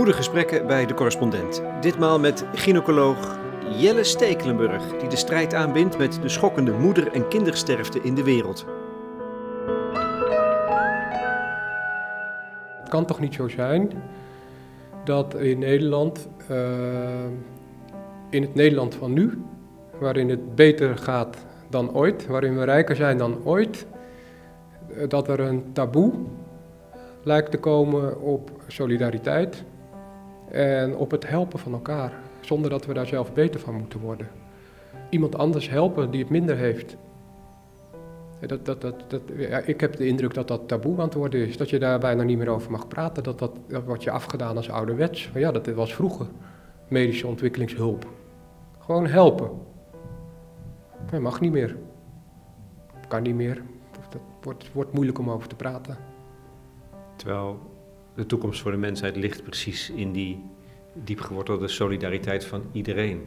Goede gesprekken bij de correspondent. Ditmaal met gynaecoloog Jelle Stekelenburg, die de strijd aanbindt met de schokkende moeder- en kindersterfte in de wereld. Het kan toch niet zo zijn dat in Nederland, uh, in het Nederland van nu, waarin het beter gaat dan ooit, waarin we rijker zijn dan ooit, dat er een taboe lijkt te komen op solidariteit en op het helpen van elkaar, zonder dat we daar zelf beter van moeten worden. Iemand anders helpen die het minder heeft. Dat, dat, dat, dat, ik heb de indruk dat dat taboe aan het worden is. Dat je daar bijna niet meer over mag praten. Dat, dat, wordt je afgedaan als ouderwets. Maar ja, dat was vroeger. Medische ontwikkelingshulp. Gewoon helpen. Dat mag niet meer. Kan niet meer. Dat wordt, wordt moeilijk om over te praten. Terwijl de toekomst voor de mensheid ligt precies in die diepgewortelde solidariteit van iedereen.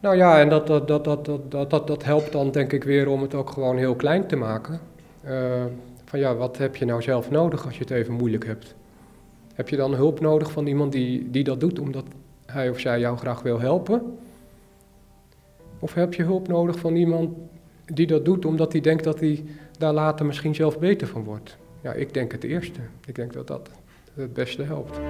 Nou ja, en dat, dat, dat, dat, dat, dat, dat helpt dan denk ik weer om het ook gewoon heel klein te maken. Uh, van ja, wat heb je nou zelf nodig als je het even moeilijk hebt? Heb je dan hulp nodig van iemand die, die dat doet omdat hij of zij jou graag wil helpen? Of heb je hulp nodig van iemand die dat doet omdat hij denkt dat hij daar later misschien zelf beter van wordt? Ja, ik denk het eerste. Ik denk dat dat het beste helpt.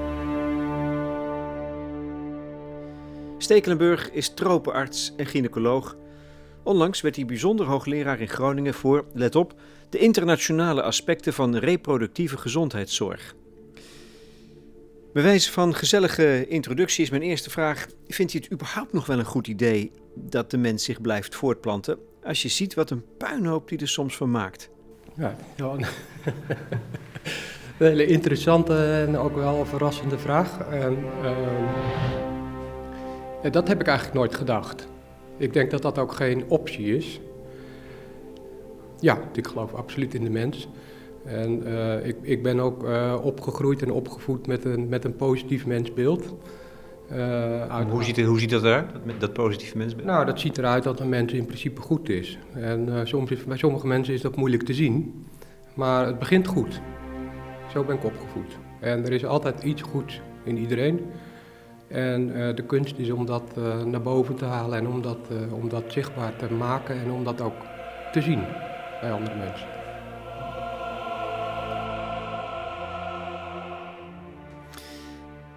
Stekelenburg is tropenarts en gynaecoloog. Onlangs werd hij bijzonder hoogleraar in Groningen voor, let op, de internationale aspecten van reproductieve gezondheidszorg. Bij wijze van gezellige introductie is mijn eerste vraag: vindt u het überhaupt nog wel een goed idee dat de mens zich blijft voortplanten als je ziet wat een puinhoop die er soms van maakt? Ja, een hele interessante en ook wel verrassende vraag. En, uh, dat heb ik eigenlijk nooit gedacht. Ik denk dat dat ook geen optie is. Ja, ik geloof absoluut in de mens. En uh, ik, ik ben ook uh, opgegroeid en opgevoed met een, met een positief mensbeeld. Uh, hoe, ziet het, hoe ziet dat eruit, dat, dat positieve mensbeeld? Nou, dat ziet eruit dat een mens in principe goed is. En uh, soms is, bij sommige mensen is dat moeilijk te zien. Maar het begint goed. Zo ben ik opgevoed. En er is altijd iets goeds in iedereen. En uh, de kunst is om dat naar boven te halen en om dat, om dat zichtbaar te maken en om dat ook te zien bij andere mensen.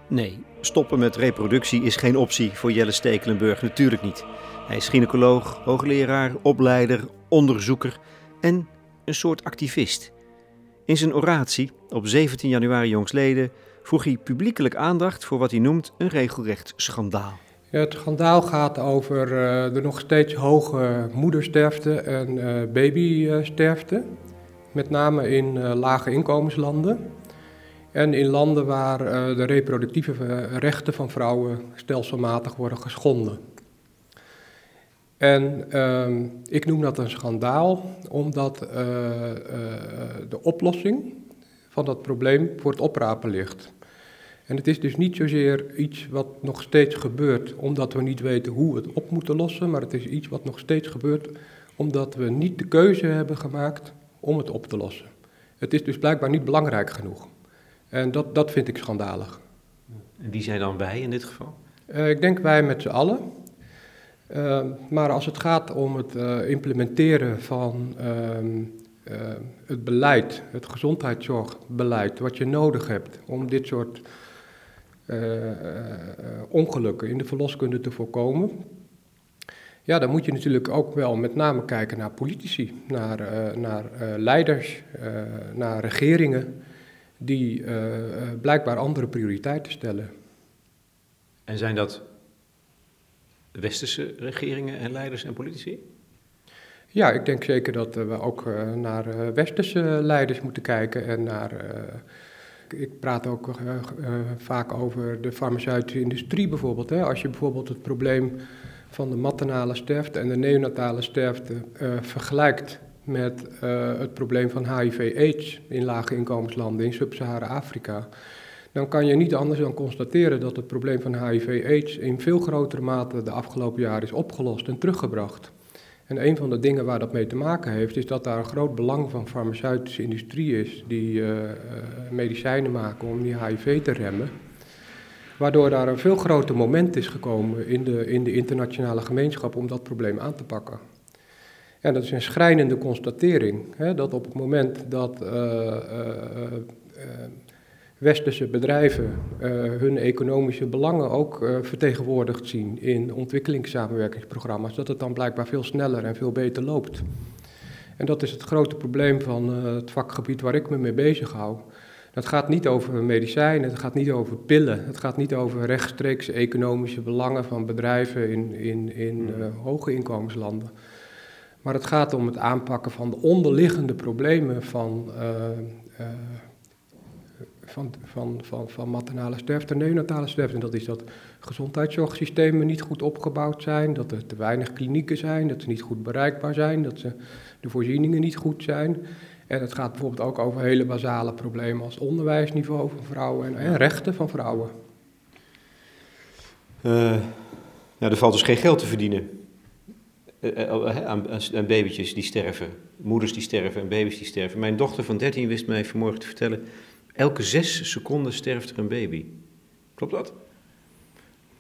Nee, stoppen met reproductie is geen optie voor Jelle Stekelenburg, natuurlijk niet. Hij is gynaecoloog, hoogleraar, opleider, onderzoeker en een soort activist. In zijn oratie op 17 januari jongstleden vroeg hij publiekelijk aandacht voor wat hij noemt een regelrecht schandaal. Het schandaal gaat over uh, de nog steeds hoge moedersterfte en uh, babysterfte. Met name in uh, lage inkomenslanden. En in landen waar uh, de reproductieve rechten van vrouwen stelselmatig worden geschonden. En uh, ik noem dat een schandaal, omdat uh, de oplossing van dat probleem voor het oprapen ligt. En het is dus niet zozeer iets wat nog steeds gebeurt omdat we niet weten hoe we het op moeten lossen, maar het is iets wat nog steeds gebeurt omdat we niet de keuze hebben gemaakt om het op te lossen. Het is dus blijkbaar niet belangrijk genoeg. En dat, dat vind ik schandalig. En wie zijn dan wij in dit geval? Uh, ik denk wij met z'n allen. Uh, maar als het gaat om het uh, implementeren van het beleid, het gezondheidszorgbeleid, wat je nodig hebt om dit soort ongelukken in de verloskunde te voorkomen, ja, dan moet je natuurlijk ook wel met name kijken naar politici, naar, naar leiders, naar regeringen die uh, blijkbaar andere prioriteiten stellen. En zijn dat westerse regeringen en leiders en politici? Ja, ik denk zeker dat we ook naar westerse leiders moeten kijken en naar. ik praat ook vaak over de farmaceutische industrie bijvoorbeeld. Hè. Als je bijvoorbeeld het probleem van de maternale sterfte en de neonatale sterfte vergelijkt met uh, het probleem van HIV-AIDS in lage inkomenslanden in Sub-Sahara-Afrika, dan kan je niet anders dan constateren dat het probleem van HIV-AIDS in veel grotere mate de afgelopen jaren is opgelost en teruggebracht. En een van de dingen waar dat mee te maken heeft, is dat daar een groot belang van farmaceutische industrie is, die uh, uh, medicijnen maken om die HIV te remmen. Waardoor daar een veel groter moment is gekomen in de, in de internationale gemeenschap om dat probleem aan te pakken. En dat is een schrijnende constatering, hè, dat op het moment dat uh, westerse bedrijven hun economische belangen ook vertegenwoordigd zien in ontwikkelingssamenwerkingsprogramma's, dat het dan blijkbaar veel sneller en veel beter loopt. En dat is het grote probleem van het vakgebied waar ik me mee bezig hou. Het gaat niet over medicijnen, het gaat niet over pillen, het gaat niet over rechtstreeks economische belangen van bedrijven in, in, in uh, hoge inkomenslanden. Maar het gaat om het aanpakken van de onderliggende problemen van, uh, uh, van, van, van, van maternale sterfte en neonatale sterfte. En dat is dat gezondheidszorgsystemen niet goed opgebouwd zijn, dat er te weinig klinieken zijn, dat ze niet goed bereikbaar zijn, dat ze, de voorzieningen niet goed zijn. En het gaat bijvoorbeeld ook over hele basale problemen als onderwijsniveau van vrouwen en, en rechten van vrouwen. Uh, er valt dus geen geld te verdienen aan, aan babytjes die sterven, moeders die sterven en baby's die sterven. Mijn dochter van 13 wist mij vanmorgen te vertellen, elke zes seconden sterft er een baby. Klopt dat?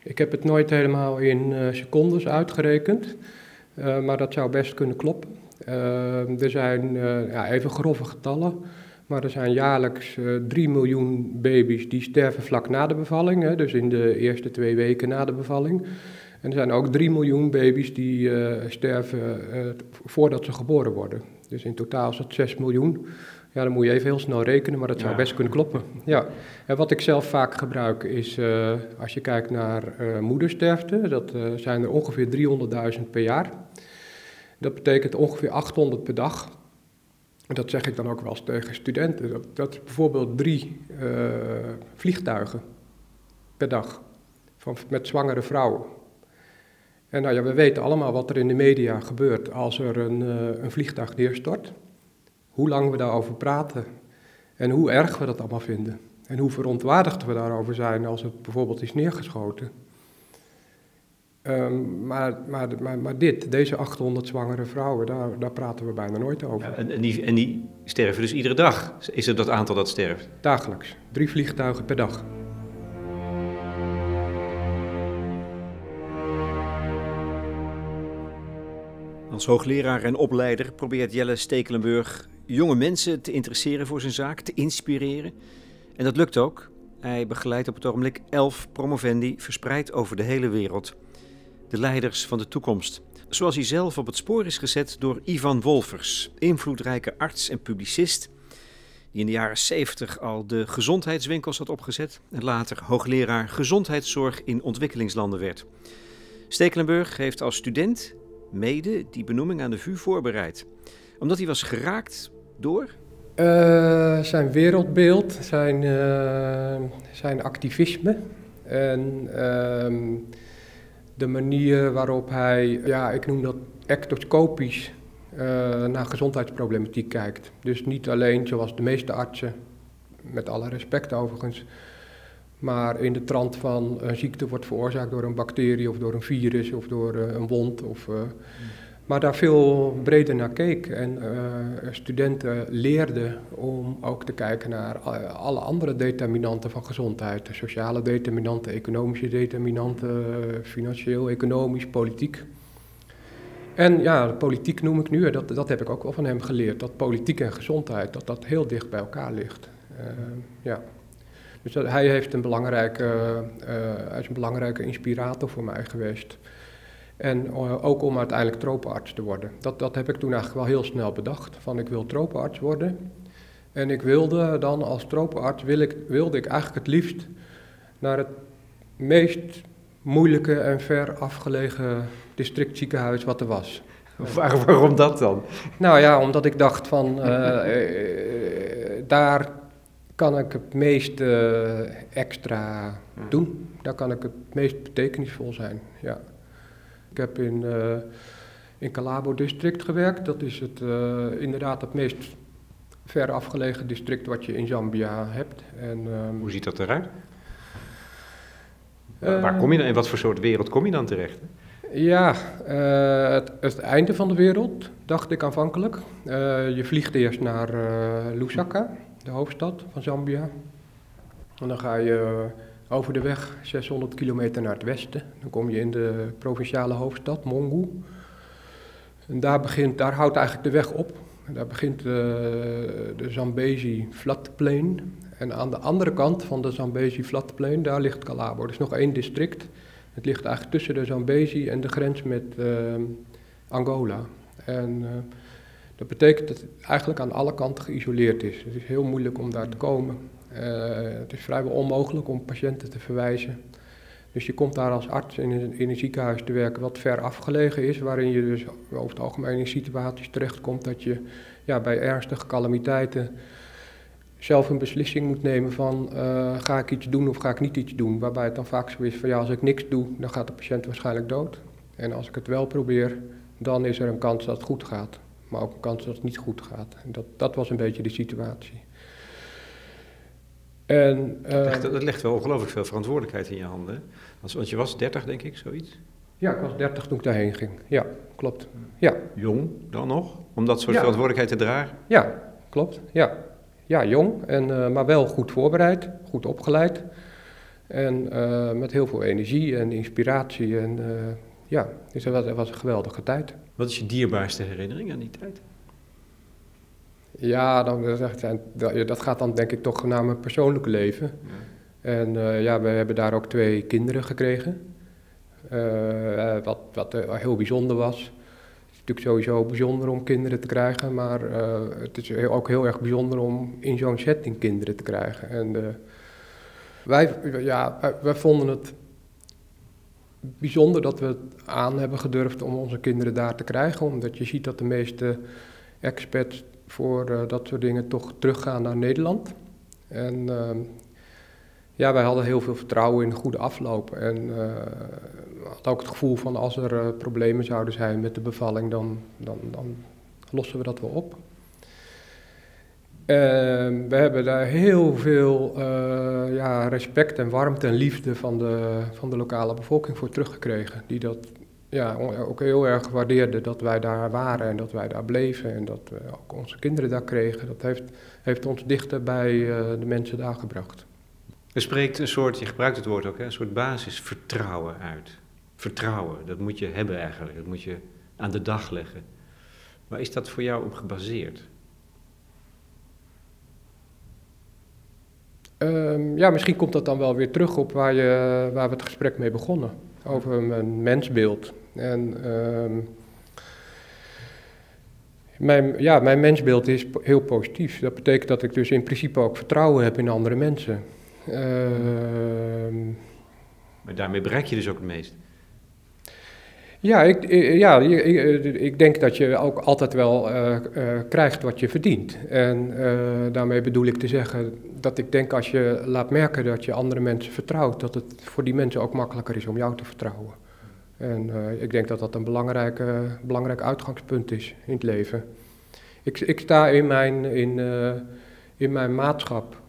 Ik heb het nooit helemaal in uh, secondes uitgerekend, uh, maar dat zou best kunnen kloppen. Uh, er zijn ja, even grove getallen, maar er zijn jaarlijks 3 miljoen baby's die sterven vlak na de bevalling, hè, dus in de eerste twee weken na de bevalling. En er zijn ook 3 miljoen baby's die uh, sterven uh, voordat ze geboren worden. Dus in totaal is dat 6 miljoen. Ja, dan moet je even heel snel rekenen, maar dat zou ja. best kunnen kloppen. Ja. En wat ik zelf vaak gebruik is, uh, als je kijkt naar moedersterfte, dat zijn er ongeveer 300.000 per jaar. Dat betekent ongeveer 800 per dag. En dat zeg ik dan ook wel eens tegen studenten. Dat, dat is bijvoorbeeld drie vliegtuigen per dag van, met zwangere vrouwen. En nou ja, we weten allemaal wat er in de media gebeurt als er een, uh, een vliegtuig neerstort. Hoe lang we daarover praten en hoe erg we dat allemaal vinden. En hoe verontwaardigd we daarover zijn als het bijvoorbeeld is neergeschoten. Um, maar, maar, maar, maar, dit, deze 800 zwangere vrouwen, daar, daar praten we bijna nooit over. Ja, en, en, die, en die sterven dus iedere dag? Is het dat aantal dat sterft? Dagelijks. Drie vliegtuigen per dag. Als hoogleraar en opleider probeert Jelle Stekelenburg jonge mensen te interesseren voor zijn zaak, te inspireren. En dat lukt ook. Hij begeleidt op het ogenblik elf promovendi verspreid over de hele wereld. De leiders van de toekomst. Zoals hij zelf op het spoor is gezet door Ivan Wolfers, invloedrijke arts en publicist, die in de jaren 70 al de gezondheidswinkels had opgezet en later hoogleraar gezondheidszorg in ontwikkelingslanden werd. Stekelenburg heeft als student mede die benoeming aan de VU voorbereid. Omdat hij was geraakt door? Uh, zijn wereldbeeld, zijn, uh, zijn activisme en uh, de manier waarop hij, ja, ik noem dat ectoscopisch, eh, naar gezondheidsproblematiek kijkt. Dus niet alleen zoals de meeste artsen, met alle respect overigens, maar in de trant van een ziekte wordt veroorzaakt door een bacterie of door een virus of door uh, een wond. Of, mm. Maar daar veel breder naar keek en uh, studenten leerden om ook te kijken naar alle andere determinanten van gezondheid. Sociale determinanten, economische determinanten, financieel, economisch, politiek. En ja, politiek noem ik nu, dat, dat heb ik ook wel van hem geleerd, dat politiek en gezondheid, dat dat heel dicht bij elkaar ligt. ja. Dus dat, hij, heeft een belangrijke, uh, hij is een belangrijke inspirator voor mij geweest. En uh, ook om uiteindelijk tropenarts te worden. Dat, dat heb ik toen eigenlijk wel heel snel bedacht. Van ik wil tropenarts worden. En ik wilde dan als tropenarts, wil ik, wilde ik eigenlijk het liefst naar het meest moeilijke en ver afgelegen districtziekenhuis wat er was. waarom dat dan? Nou ja, omdat ik dacht van uh, daar kan ik het meest uh, extra hmm. doen. Daar kan ik het meest betekenisvol zijn. Ja. Ik heb in, uh, in Calabo district gewerkt. Dat is het, uh, inderdaad het meest ver afgelegen district wat je in Zambia hebt. En, um, Hoe ziet dat eruit? Waar kom je dan, in wat voor soort wereld kom je dan terecht? Ja, het, het, einde van de wereld, dacht ik aanvankelijk. je vliegt eerst naar Lusaka de hoofdstad van Zambia. En dan ga je, over de weg 600 kilometer naar het westen. Dan kom je in de provinciale hoofdstad, Mongu. En daar, begint, daar houdt eigenlijk de weg op. daar begint de, de Zambezi Floodplain. En aan de andere kant van de Zambezi Floodplain, daar ligt Calabo. Er is nog één district. Het ligt eigenlijk tussen de Zambezi en de grens met ehm, Angola. En eh, dat betekent dat het eigenlijk aan alle kanten geïsoleerd is. Het is heel moeilijk om daar te komen. Uh, het is vrijwel onmogelijk om patiënten te verwijzen. Dus je komt daar als arts in een, in een ziekenhuis te werken wat ver afgelegen is, waarin je dus over het algemeen in situaties terechtkomt dat je ja, bij ernstige calamiteiten zelf een beslissing moet nemen van uh, ga ik iets doen of ga ik niet iets doen. Waarbij het dan vaak zo is van ja, als ik niks doe, dan gaat de patiënt waarschijnlijk dood. En als ik het wel probeer, dan is er een kans dat het goed gaat. Maar ook een kans dat het niet goed gaat. En dat, dat was een beetje de situatie. En, uh, dat, legt, dat, legt, wel ongelooflijk veel verantwoordelijkheid in je handen. Want, want je was 30, denk ik, zoiets? Ja, ik was 30 toen ik daarheen ging. Ja, klopt. Ja. Jong dan nog? Om dat soort verantwoordelijkheid te dragen? Ja, klopt. Ja, ja jong, en, uh, maar wel goed voorbereid, goed opgeleid. En uh, met heel veel energie en inspiratie. En ja, dus dat was, dat was een geweldige tijd. Wat is je dierbaarste herinnering aan die tijd? Ja, dan, dat gaat dan denk ik toch naar mijn persoonlijke leven. Ja. En uh, ja, we hebben daar ook twee kinderen gekregen. Uh, wat wat uh, heel bijzonder was. Het is natuurlijk sowieso bijzonder om kinderen te krijgen, maar het is heel, ook heel erg bijzonder om in zo'n setting kinderen te krijgen. En wij, ja, wij vonden het bijzonder dat we het aan hebben gedurfd om onze kinderen daar te krijgen, omdat je ziet dat de meeste experts voor uh, dat soort dingen toch teruggaan naar Nederland. En uh, ja, wij hadden heel veel vertrouwen in een goede afloop. En uh, hadden ook het gevoel van als er problemen zouden zijn met de bevalling, dan, dan, dan lossen we dat wel op. Ehm, we hebben daar heel veel ja, respect en warmte en liefde van de, van de lokale bevolking voor teruggekregen. Die dat ja, ook heel erg waardeerde dat wij daar waren en dat wij daar bleven en dat we ook onze kinderen daar kregen. Dat heeft, heeft ons dichter bij uh, de mensen daar gebracht. Er spreekt een soort, je gebruikt het woord ook, een soort basisvertrouwen uit. Vertrouwen, dat moet je hebben eigenlijk, dat moet je aan de dag leggen. Waar is dat voor jou op gebaseerd? Um, ja, misschien komt dat dan wel weer terug op waar, je, waar we het gesprek mee begonnen. Over mijn mensbeeld. En um, mijn, ja, mijn mensbeeld is heel positief. Dat betekent dat ik dus in principe ook vertrouwen heb in andere mensen. Uh, maar daarmee bereik je dus ook het meest? Ja, ik, ja, ik, ik, denk dat je ook altijd wel krijgt wat je verdient. En daarmee bedoel ik te zeggen dat ik denk als je laat merken dat je andere mensen vertrouwt, dat het voor die mensen ook makkelijker is om jou te vertrouwen. En ik denk dat dat een belangrijke, belangrijk uitgangspunt is in het leven. Ik, ik sta in mijn, in, in mijn maatschap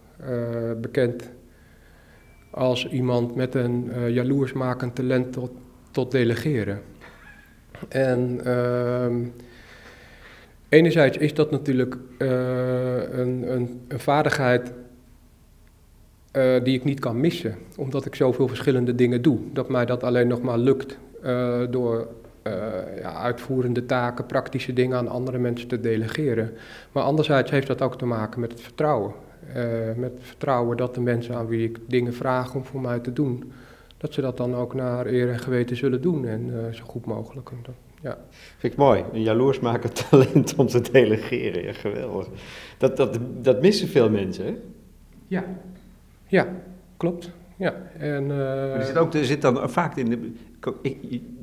bekend als iemand met een jaloersmakend talent tot, tot delegeren. En ehm, enerzijds is dat natuurlijk een, een, een vaardigheid die ik niet kan missen, omdat ik zoveel verschillende dingen doe. Dat mij dat alleen nog maar lukt uh, door ja, uitvoerende taken, praktische dingen aan andere mensen te delegeren. Maar anderzijds heeft dat ook te maken met het vertrouwen. Met het vertrouwen dat de mensen aan wie ik dingen vraag om voor mij te doen, dat ze dat dan ook naar eer en geweten zullen doen en zo goed mogelijk. ja. Vind ik mooi, een jaloers maken talent om te delegeren, ja, geweldig. Dat, dat, dat missen veel mensen, hè? Ja, ja klopt. Ja, en, uh... er, zit ook, er zit dan vaak in de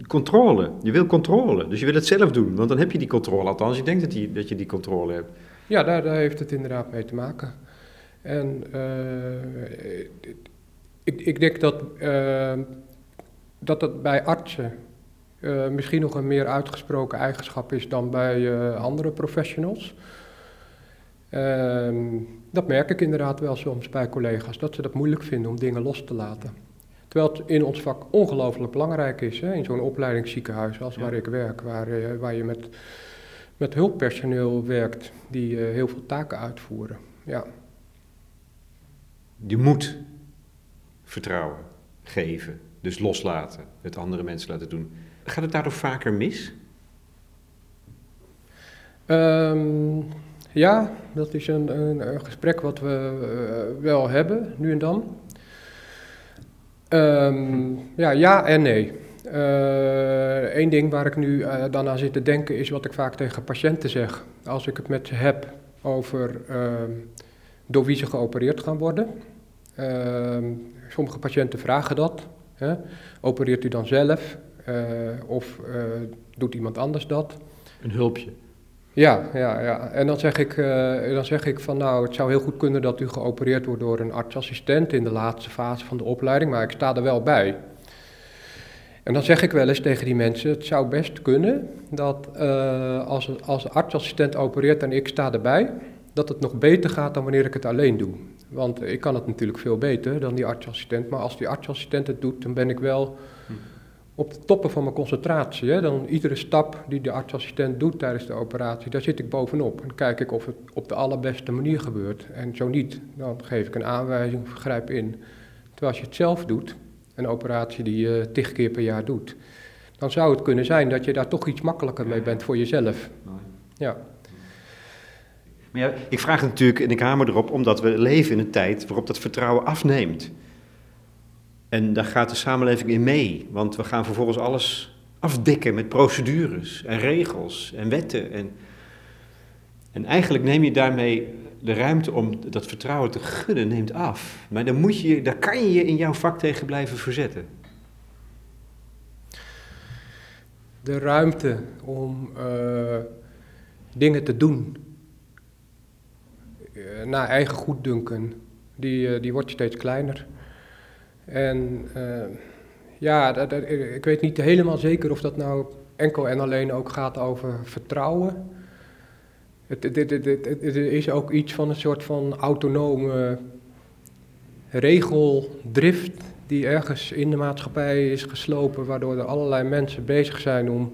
controle. Je wil controle, dus je wil het zelf doen, want dan heb je die controle. Althans, je denkt dat, die, dat je die controle hebt. Ja, daar, daar heeft het inderdaad mee te maken. En uh, ik, ik denk dat, uh, dat dat bij artsen uh, misschien nog een meer uitgesproken eigenschap is dan bij andere professionals. Ehm, dat merk ik inderdaad wel soms bij collega's, dat ze dat moeilijk vinden om dingen los te laten. Terwijl het in ons vak ongelooflijk belangrijk is, hè, in zo'n opleidingsziekenhuis als waar ik werk, waar, uh, waar je met, met hulppersoneel werkt die heel veel taken uitvoeren. Ja. Je moet. Vertrouwen, geven, dus loslaten, het andere mensen laten doen. Gaat het daardoor vaker mis? Um, ja, dat is een, een, gesprek wat we uh, wel hebben, nu en dan. Um, ja, ja en nee. Eén uh, ding waar ik nu uh, dan aan zit te denken is wat ik vaak tegen patiënten zeg. Als ik het met ze heb over ehm, door wie ze geopereerd gaan worden. Sommige patiënten vragen dat. Hè? Opereert u dan zelf of doet iemand anders dat? Een hulpje. Ja, ja, ja. En dan zeg, ik, uh, dan zeg ik van nou, het zou heel goed kunnen dat u geopereerd wordt door een artsassistent in de laatste fase van de opleiding, maar ik sta er wel bij. En dan zeg ik wel eens tegen die mensen, het zou best kunnen dat uh, als, als artsassistent opereert en ik sta erbij, dat het nog beter gaat dan wanneer ik het alleen doe. Want ik kan het natuurlijk veel beter dan die artsassistent, maar als die artsassistent het doet, dan ben ik wel op de toppen van mijn concentratie. Hè, dan iedere stap die de artsassistent doet tijdens de operatie, daar zit ik bovenop. En kijk ik of het op de allerbeste manier gebeurt. En zo niet, dan geef ik een aanwijzing of grijp in. Terwijl als je het zelf doet, een operatie die je tig keer per jaar doet, dan zou het kunnen zijn dat je daar toch iets makkelijker mee bent voor jezelf. Ja. Ja, ik vraag het natuurlijk in de Kamer erop, omdat we leven in een tijd waarop dat vertrouwen afneemt. En daar gaat de samenleving in mee, want we gaan vervolgens alles afdikken met procedures en regels en wetten. En, en eigenlijk neem je daarmee de ruimte om dat vertrouwen te gunnen, neemt af. Maar dan moet je, daar kan je je in jouw vak tegen blijven verzetten. De ruimte om uh, dingen te doen naar eigen goeddunken, die, uh, die wordt steeds kleiner. En uh, ja, dat, ik weet niet helemaal zeker of dat nou enkel en alleen ook gaat over vertrouwen. Het, is ook iets van een soort van autonome regeldrift die ergens in de maatschappij is geslopen, waardoor er allerlei mensen bezig zijn om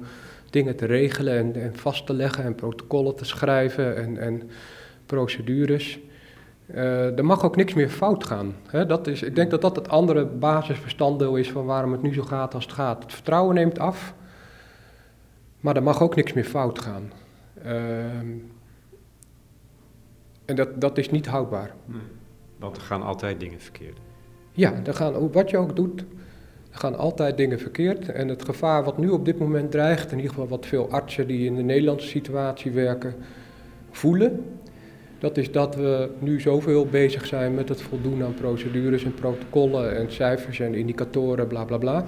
dingen te regelen en, en vast te leggen en protocollen te schrijven en, en procedures. Uh, er mag ook niks meer fout gaan. Hè? Dat is, ik denk dat dat het andere basisbestanddeel is van waarom het nu zo gaat als het gaat. Het vertrouwen neemt af, maar er mag ook niks meer fout gaan. Uh, en dat, dat is niet houdbaar. Nee, want er gaan altijd dingen verkeerd. Ja, er gaan, wat je ook doet, er gaan altijd dingen verkeerd. En het gevaar wat nu op dit moment dreigt, in ieder geval wat veel artsen die in de Nederlandse situatie werken, voelen, dat is dat we nu zoveel bezig zijn met het voldoen aan procedures en protocollen en cijfers en indicatoren, bla bla bla.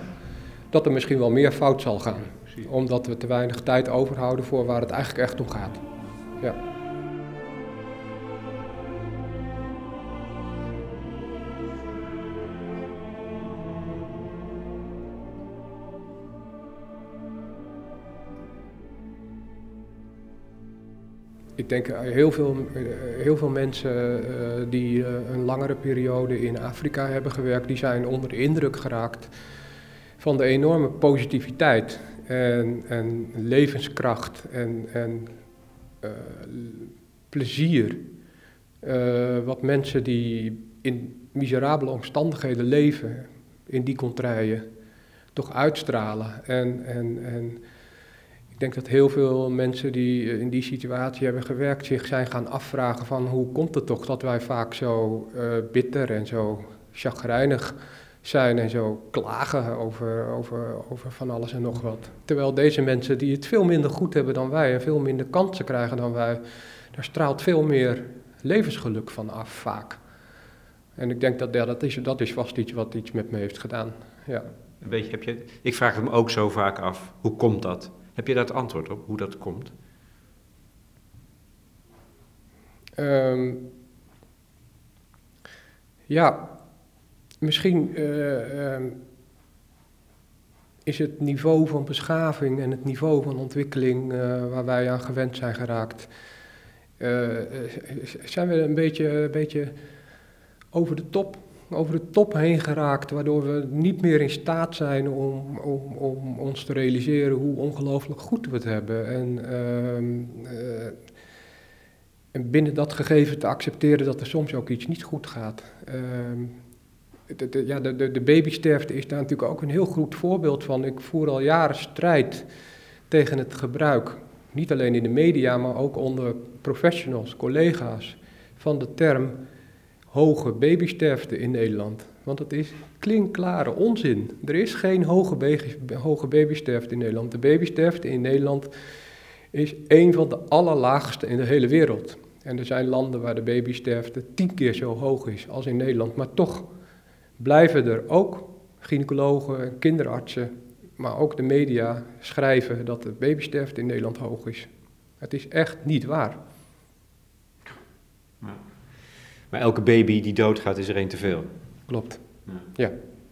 Dat er misschien wel meer fout zal gaan. Omdat we te weinig tijd overhouden voor waar het eigenlijk echt om gaat. Ja. Ik denk uh, heel veel, uh, heel veel mensen uh, die een langere periode in Afrika hebben gewerkt, die zijn onder de indruk geraakt van de enorme positiviteit en, en levenskracht en, en plezier. wat mensen die in miserabele omstandigheden leven, in die contraien, toch uitstralen. En, en, en ik denk dat heel veel mensen die eh, in die situatie hebben gewerkt zich zijn gaan afvragen van hoe komt het toch dat wij vaak zo uh, bitter en zo chagrijnig zijn en zo klagen over, over, over van alles en nog wat. Terwijl deze mensen die het veel minder goed hebben dan wij en veel minder kansen krijgen dan wij, daar straalt veel meer levensgeluk van af vaak. En ik denk dat dat, is, dat is vast iets wat iets met me heeft gedaan. Ja. Weet je, heb je, ik vraag het me ook zo vaak af, hoe komt dat? Heb je daar het antwoord op, hoe dat komt? Um, ja, misschien uh, um, is het niveau van beschaving en het niveau van ontwikkeling uh, waar wij aan gewend zijn geraakt, uh, zijn we een beetje, een beetje over de top over de top heen geraakt, waardoor we niet meer in staat zijn om, om, om ons te realiseren hoe ongelooflijk goed we het hebben. En, uh, uh, en binnen dat gegeven te accepteren dat er soms ook iets niet goed gaat. Uh, de, de, ja, de, de babysterfte is daar natuurlijk ook een heel goed voorbeeld van. Ik voer al jaren strijd tegen het gebruik, niet alleen in de media, maar ook onder professionals, collega's, van de term hoge babysterfte in Nederland. Want het is klinkklare onzin. Er is geen hoge, hoge babysterfte in Nederland. De babysterfte in Nederland is een van de allerlaagste in de hele wereld. En er zijn landen waar de babysterfte tien keer zo hoog is als in Nederland. Maar toch blijven er ook gynaecologen, kinderartsen, maar ook de media schrijven dat de babysterfte in Nederland hoog is. Het is echt niet waar. Maar elke baby die doodgaat is er één te veel. Klopt. Ja. ja.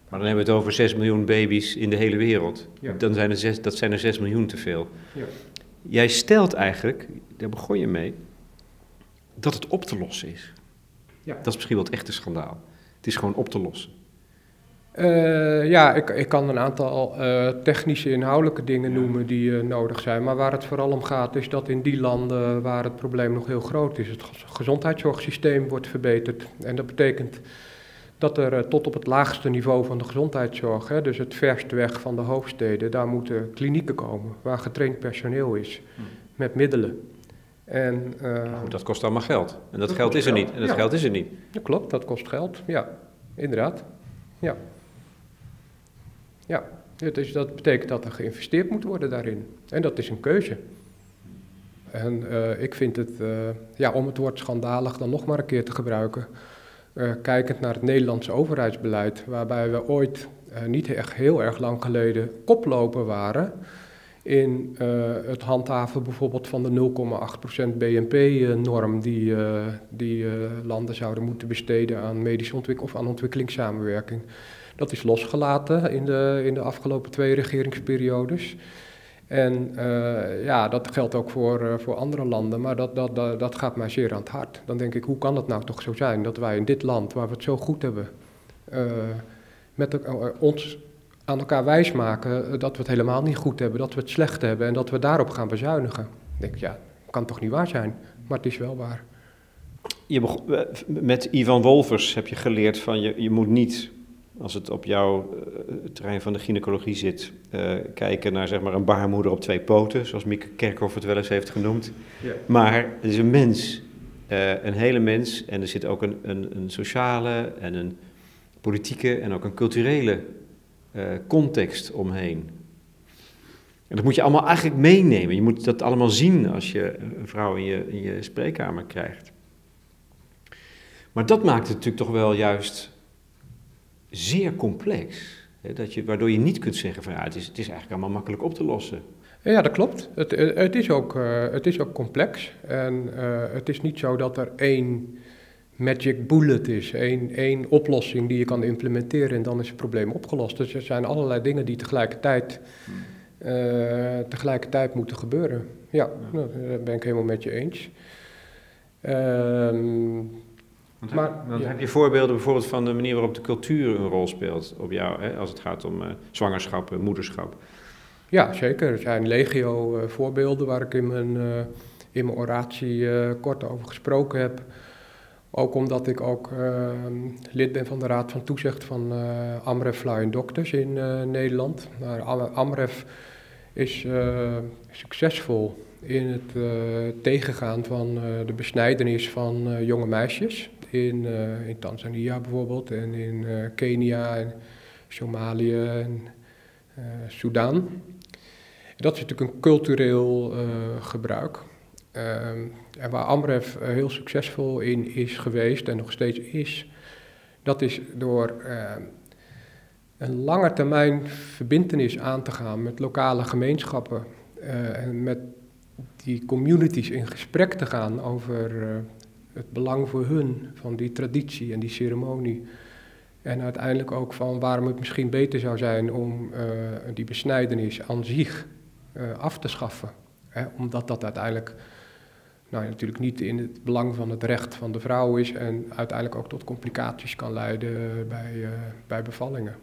Maar dan hebben we het over 6 miljoen baby's in de hele wereld. Ja. Dan zijn er zes, dat zijn er 6 miljoen te veel. Ja. Jij stelt eigenlijk, daar begon je mee, dat het op te lossen is. Ja. Dat is misschien wel het echte schandaal. Het is gewoon op te lossen. Uh, ja, ik, ik kan een aantal uh, technische inhoudelijke dingen noemen die uh, nodig zijn. Maar waar het vooral om gaat is dat in die landen waar het probleem nog heel groot is, het gezondheidszorgsysteem wordt verbeterd. En dat betekent dat er tot op het laagste niveau van de gezondheidszorg, hè, dus het verst weg van de hoofdsteden, daar moeten klinieken komen waar getraind personeel is, hm. met middelen. En, goed, dat kost allemaal geld. En dat, geld is er niet. En dat geld is er niet. Ja, klopt, dat kost geld. Ja, inderdaad. Ja. Ja, dus dat betekent dat er geïnvesteerd moet worden daarin. En dat is een keuze. En uh, ik vind het, uh, ja, om het woord schandalig dan nog maar een keer te gebruiken, uh, kijkend naar het Nederlandse overheidsbeleid, waarbij we ooit niet echt heel erg lang geleden koploper waren in het handhaven bijvoorbeeld van de 0,8% BNP-norm die, die landen zouden moeten besteden aan medische ontwikkeling of aan ontwikkelingssamenwerking. Dat is losgelaten in de, in de afgelopen twee regeringsperiodes. En uh, ja, dat geldt ook voor, uh, voor andere landen, maar dat, dat, dat, dat, gaat mij zeer aan het hart. Dan denk ik, hoe kan het nou toch zo zijn dat wij in dit land, waar we het zo goed hebben, uh, met ons aan elkaar wijsmaken dat we het helemaal niet goed hebben, dat we het slecht hebben en dat we daarop gaan bezuinigen. Dan denk ik, ja, kan toch niet waar zijn, maar het is wel waar. Je met Ivan Wolvers heb je geleerd van je, je moet niet als het op jouw uh, terrein van de gynaecologie zit, uh, kijken naar zeg maar, een baarmoeder op twee poten, zoals Mieke Kerkhoff het wel eens heeft genoemd. Ja. Maar het is een mens, uh, een hele mens, en er zit ook een, een, een sociale en een politieke en ook een culturele context omheen. En dat moet je allemaal eigenlijk meenemen. Je moet dat allemaal zien als je een vrouw in je, in je spreekkamer krijgt. Maar dat maakt het natuurlijk toch wel juist zeer complex. Hè, dat je, waardoor je niet kunt zeggen van ja, het is, het is eigenlijk allemaal makkelijk op te lossen. Ja, dat klopt. Het, eh, het, is, ook, uh, het is ook complex. En uh, het is niet zo dat er één magic bullet is, één, één oplossing die je kan implementeren en dan is het probleem opgelost. Dus er zijn allerlei dingen die tegelijkertijd, uh, tegelijkertijd moeten gebeuren. Ja, ja. Nou, dat ben ik helemaal met je eens. Ehm want, maar, heb, heb je voorbeelden bijvoorbeeld van de manier waarop de cultuur een rol speelt op jou, hè, als het gaat om uh, zwangerschap, uh, moederschap? Ja, zeker. Er zijn legio uh, voorbeelden waar ik in mijn, in mijn oratie kort over gesproken heb. Ook omdat ik ook lid ben van de Raad van Toezicht van Amref Flying Doctors in Nederland. Amref is succesvol in het tegengaan van de besnijdenis van jonge meisjes in, uh, in Tanzania bijvoorbeeld en in uh, Kenia en Somalië en uh, Sudan. Dat is natuurlijk een cultureel gebruik. Ehm, en waar Amref heel succesvol in is geweest en nog steeds is, dat is door een lange termijn verbindenis aan te gaan met lokale gemeenschappen en met die communities in gesprek te gaan over het belang voor hun van die traditie en die ceremonie. En uiteindelijk ook van waarom het misschien beter zou zijn om uh, die besnijdenis aan zich uh, af te schaffen. Hè? Omdat dat uiteindelijk nou, natuurlijk niet in het belang van het recht van de vrouw is en uiteindelijk ook tot complicaties kan leiden bij, uh, bij bevallingen.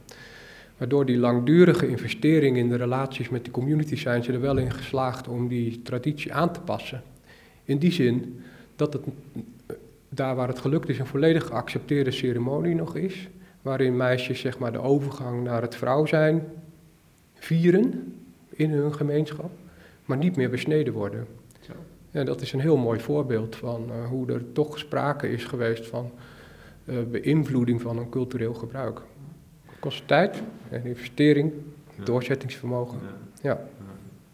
Waardoor die langdurige investering in de relaties met de community zijn ze er wel in geslaagd om die traditie aan te passen. In die zin dat het daar waar het gelukt is een volledig geaccepteerde ceremonie nog is, waarin meisjes zeg maar, de overgang naar het vrouw zijn vieren in hun gemeenschap, maar niet meer besneden worden. Zo. En dat is een heel mooi voorbeeld van uh, hoe er toch sprake is geweest van uh, beïnvloeding van een cultureel gebruik. Het kost tijd en investering, doorzettingsvermogen. Ja.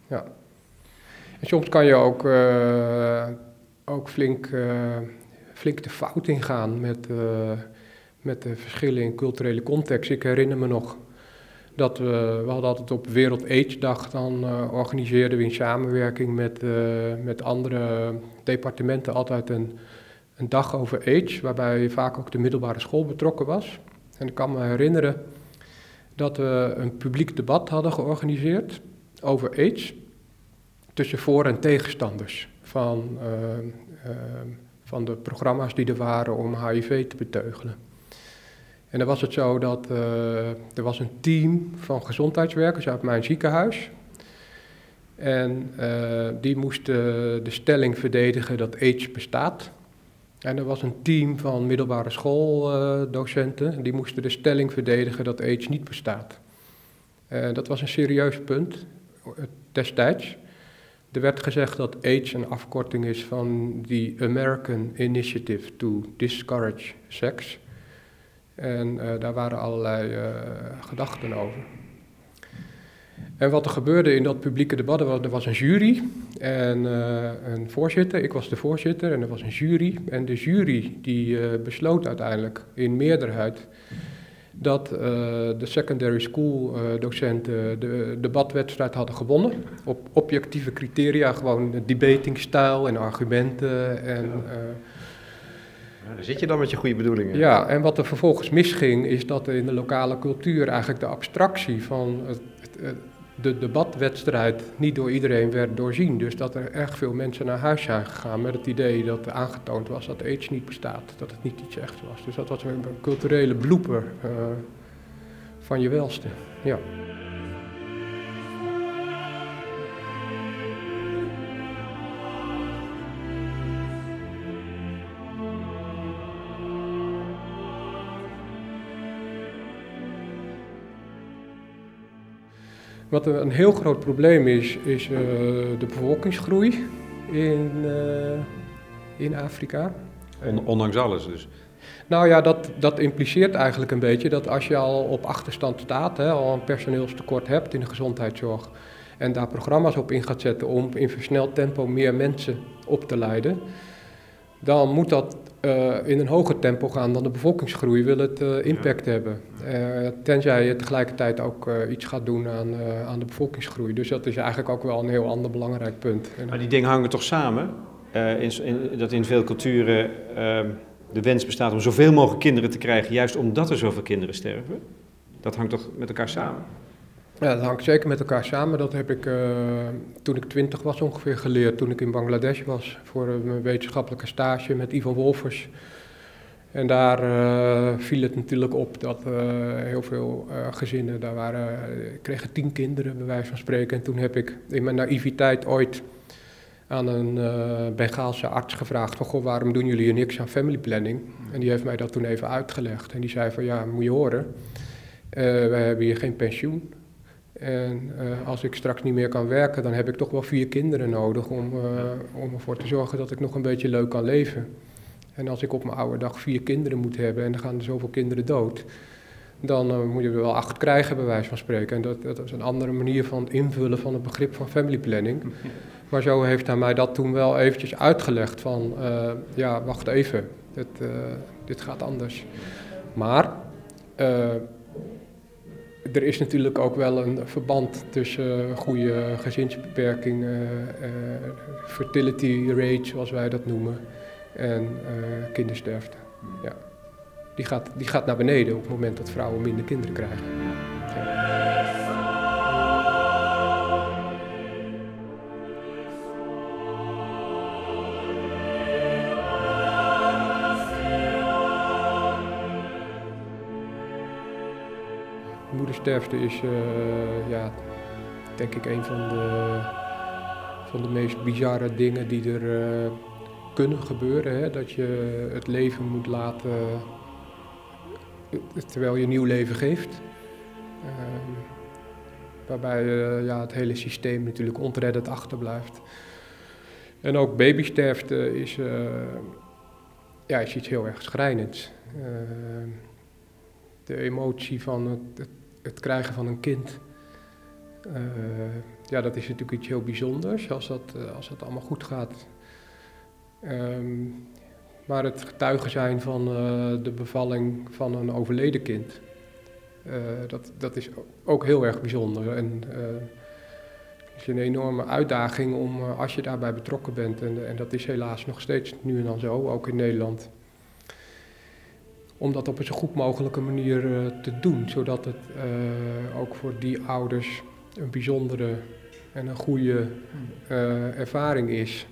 ja. En soms kan je ook, uh, ook flink, flink de fout ingaan met, met de verschillen in culturele context. Ik herinner me nog dat we, we hadden altijd op Wereld AIDS Dag, dan uh, organiseerden we in samenwerking met, uh, met andere departementen altijd een, een dag over AIDS, waarbij vaak ook de middelbare school betrokken was. En ik kan me herinneren dat we een publiek debat hadden georganiseerd over AIDS tussen voor- en tegenstanders van, van de programma's die er waren om HIV te beteugelen. En dan was het zo dat uh, er was een team van gezondheidswerkers uit mijn ziekenhuis. En uh, die moesten de stelling verdedigen dat AIDS bestaat. En er was een team van middelbare schooldocenten. Uh, die moesten de stelling verdedigen dat AIDS niet bestaat. dat was een serieus punt destijds. Er werd gezegd dat AIDS een afkorting is van de American Initiative to Discourage Sex. En uh, daar waren allerlei uh, gedachten over. En wat er gebeurde in dat publieke debat, er was, er was een jury en uh, een voorzitter. Ik was de voorzitter en er was een jury. En de jury die besloot uiteindelijk in meerderheid dat de secondary school docenten de debatwedstrijd hadden gewonnen. Op objectieve criteria, gewoon debatingstijl en argumenten en... Ja, daar zit je dan met je goede bedoelingen. Ja, en wat er vervolgens misging, is dat in de lokale cultuur eigenlijk de abstractie van het, het, de debatwedstrijd niet door iedereen werd doorzien. Dus dat er erg veel mensen naar huis zijn gegaan met het idee dat aangetoond was dat AIDS niet bestaat, dat het niet iets echt was. Dus dat was een culturele blooper uh, van je welste. Ja. Wat een heel groot probleem is, is uh, de bevolkingsgroei in, uh, in Afrika. On, ondanks alles dus? Nou ja, dat, dat impliceert eigenlijk een beetje dat als je al op achterstand staat, hè, al een personeelstekort hebt in de gezondheidszorg, en daar programma's op in gaat zetten om in versneld tempo meer mensen op te leiden, dan moet dat uh, in een hoger tempo gaan dan de bevolkingsgroei, wil het uh, impact ja. hebben. Uh, tenzij je tegelijkertijd ook iets gaat doen aan, aan de bevolkingsgroei. Dus dat is eigenlijk ook wel een heel ander belangrijk punt. Maar die dingen hangen toch samen? In, in, dat in veel culturen ehm, de wens bestaat om zoveel mogelijk kinderen te krijgen, juist omdat er zoveel kinderen sterven? Dat hangt toch met elkaar samen? Ja, dat hangt zeker met elkaar samen. Dat heb ik uh, toen ik twintig was ongeveer geleerd, toen ik in Bangladesh was voor mijn wetenschappelijke stage met Ivan Wolfers. En daar uh, viel het natuurlijk op dat heel veel gezinnen, daar waren, kregen tien kinderen bij wijze van spreken. En toen heb ik in mijn naïviteit ooit aan een Bengaalse arts gevraagd van, goh, waarom doen jullie hier niks aan family planning? En die heeft mij dat toen even uitgelegd. En die zei van, ja, moet je horen, we hebben hier geen pensioen. En uh, als ik straks niet meer kan werken, dan heb ik toch wel vier kinderen nodig om, uh, om ervoor te zorgen dat ik nog een beetje leuk kan leven. En als ik op mijn oude dag vier kinderen moet hebben en er gaan er zoveel kinderen dood, dan uh, moet je er wel acht krijgen, bij wijze van spreken. En dat, dat is een andere manier van invullen van het begrip van family planning. Maar zo heeft hij mij dat toen wel eventjes uitgelegd van, ja, wacht even, dit, dit gaat anders. Maar er is natuurlijk ook wel een verband tussen goede gezinsbeperking, uh, fertility rate zoals wij dat noemen, en uh, kindersterfte. Ja. Die, gaat, die gaat naar beneden op het moment dat vrouwen minder kinderen krijgen. Moedersterfte is, uh, ja, denk ik, een van de, van de meest bizarre dingen die er uh, kunnen gebeuren. Hè? Dat je het leven moet laten terwijl je nieuw leven geeft. Ehm, waarbij ja, het hele systeem natuurlijk ontredderd achterblijft. En ook babysterfte is, ja, is iets heel erg schrijnends. Ehm, de emotie van het, krijgen van een kind. Uh, ja, dat is natuurlijk iets heel bijzonders als dat, uh, als dat allemaal goed gaat. Um, maar het getuigen zijn van uh, de bevalling van een overleden kind, dat, dat is ook heel erg bijzonder. En het is een enorme uitdaging om, als je daarbij betrokken bent, en, en dat is helaas nog steeds nu en dan zo, ook in Nederland, om dat op een zo goed mogelijke manier uh, te doen, zodat het uh, ook voor die ouders een bijzondere en een goede uh, ervaring is.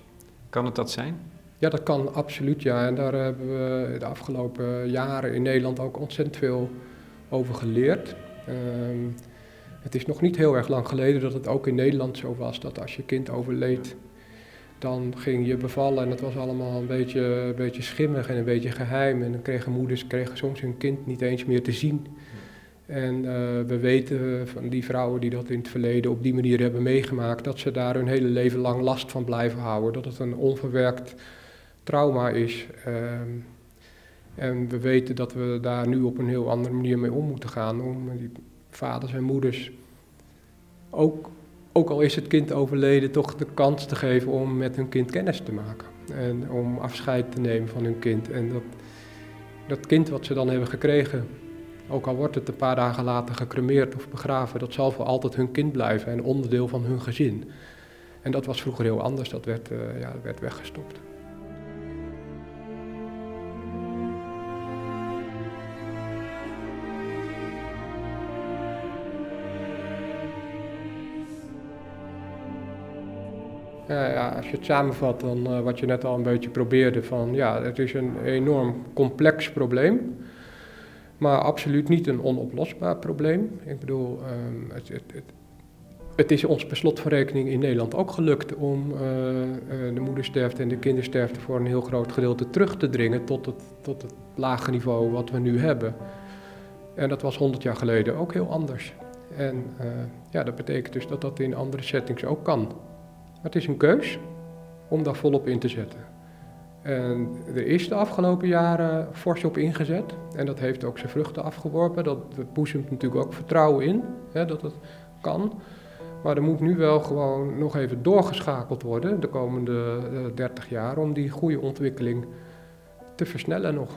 Kan het dat zijn? Ja, dat kan absoluut, ja. En daar hebben we de afgelopen jaren in Nederland ook ontzettend veel over geleerd. Um, het is nog niet heel erg lang geleden dat het ook in Nederland zo was dat als je kind overleed, dan ging je bevallen en het was allemaal een beetje, een beetje schimmig en een beetje geheim. En dan kregen moeders kregen soms hun kind niet eens meer te zien. En uh, we weten van die vrouwen die dat in het verleden op die manier hebben meegemaakt, dat ze daar hun hele leven lang last van blijven houden. Dat het een onverwerkt trauma is. Uh, en we weten dat we daar nu op een heel andere manier mee om moeten gaan. Om die vaders en moeders ook ook al is het kind overleden, toch de kans te geven om met hun kind kennis te maken. En om afscheid te nemen van hun kind. En dat, dat kind wat ze dan hebben gekregen, ook al wordt het een paar dagen later gecremeerd of begraven, dat zal voor altijd hun kind blijven en onderdeel van hun gezin. En dat was vroeger heel anders, dat werd, uh, ja, werd weggestopt. Ja, als je het samenvat, dan uh, wat je net al een beetje probeerde van ja, het is een enorm complex probleem, maar absoluut niet een onoplosbaar probleem. Ik bedoel, um, het, het, het, is ons per slot rekening in Nederland ook gelukt om uh, de moedersterfte en de kindersterfte voor een heel groot gedeelte terug te dringen tot het, tot het lage niveau wat we nu hebben. En dat was 100 jaar geleden ook heel anders. En ja, dat betekent dus dat dat in andere settings ook kan. Het is een keus om daar volop in te zetten. En er is de afgelopen jaren fors op ingezet. En dat heeft ook zijn vruchten afgeworpen. Dat, dat boezemt natuurlijk ook vertrouwen in hè, dat het kan. Maar er moet nu wel gewoon nog even doorgeschakeld worden de komende uh, eh, 30 jaar om die goede ontwikkeling te versnellen nog.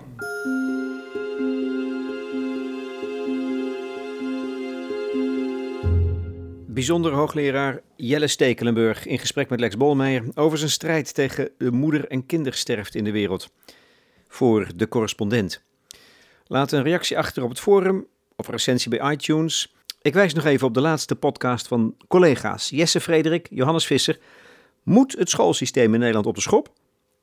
Bijzonder hoogleraar Jelle Stekelenburg in gesprek met Lex Bolmeijer over zijn strijd tegen de moeder- en kindersterfte in de wereld. Voor de correspondent. Laat een reactie achter op het forum of recensie bij iTunes. Ik wijs nog even op de laatste podcast van collega's Jesse Frederik, Johannes Visser. Moet het schoolsysteem in Nederland op de schop?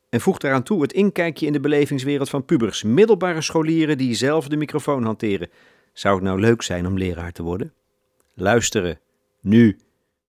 En voeg daaraan toe het inkijkje in de belevingswereld van pubers, middelbare scholieren die zelf de microfoon hanteren. Zou het nou leuk zijn om leraar te worden? Luisteren nu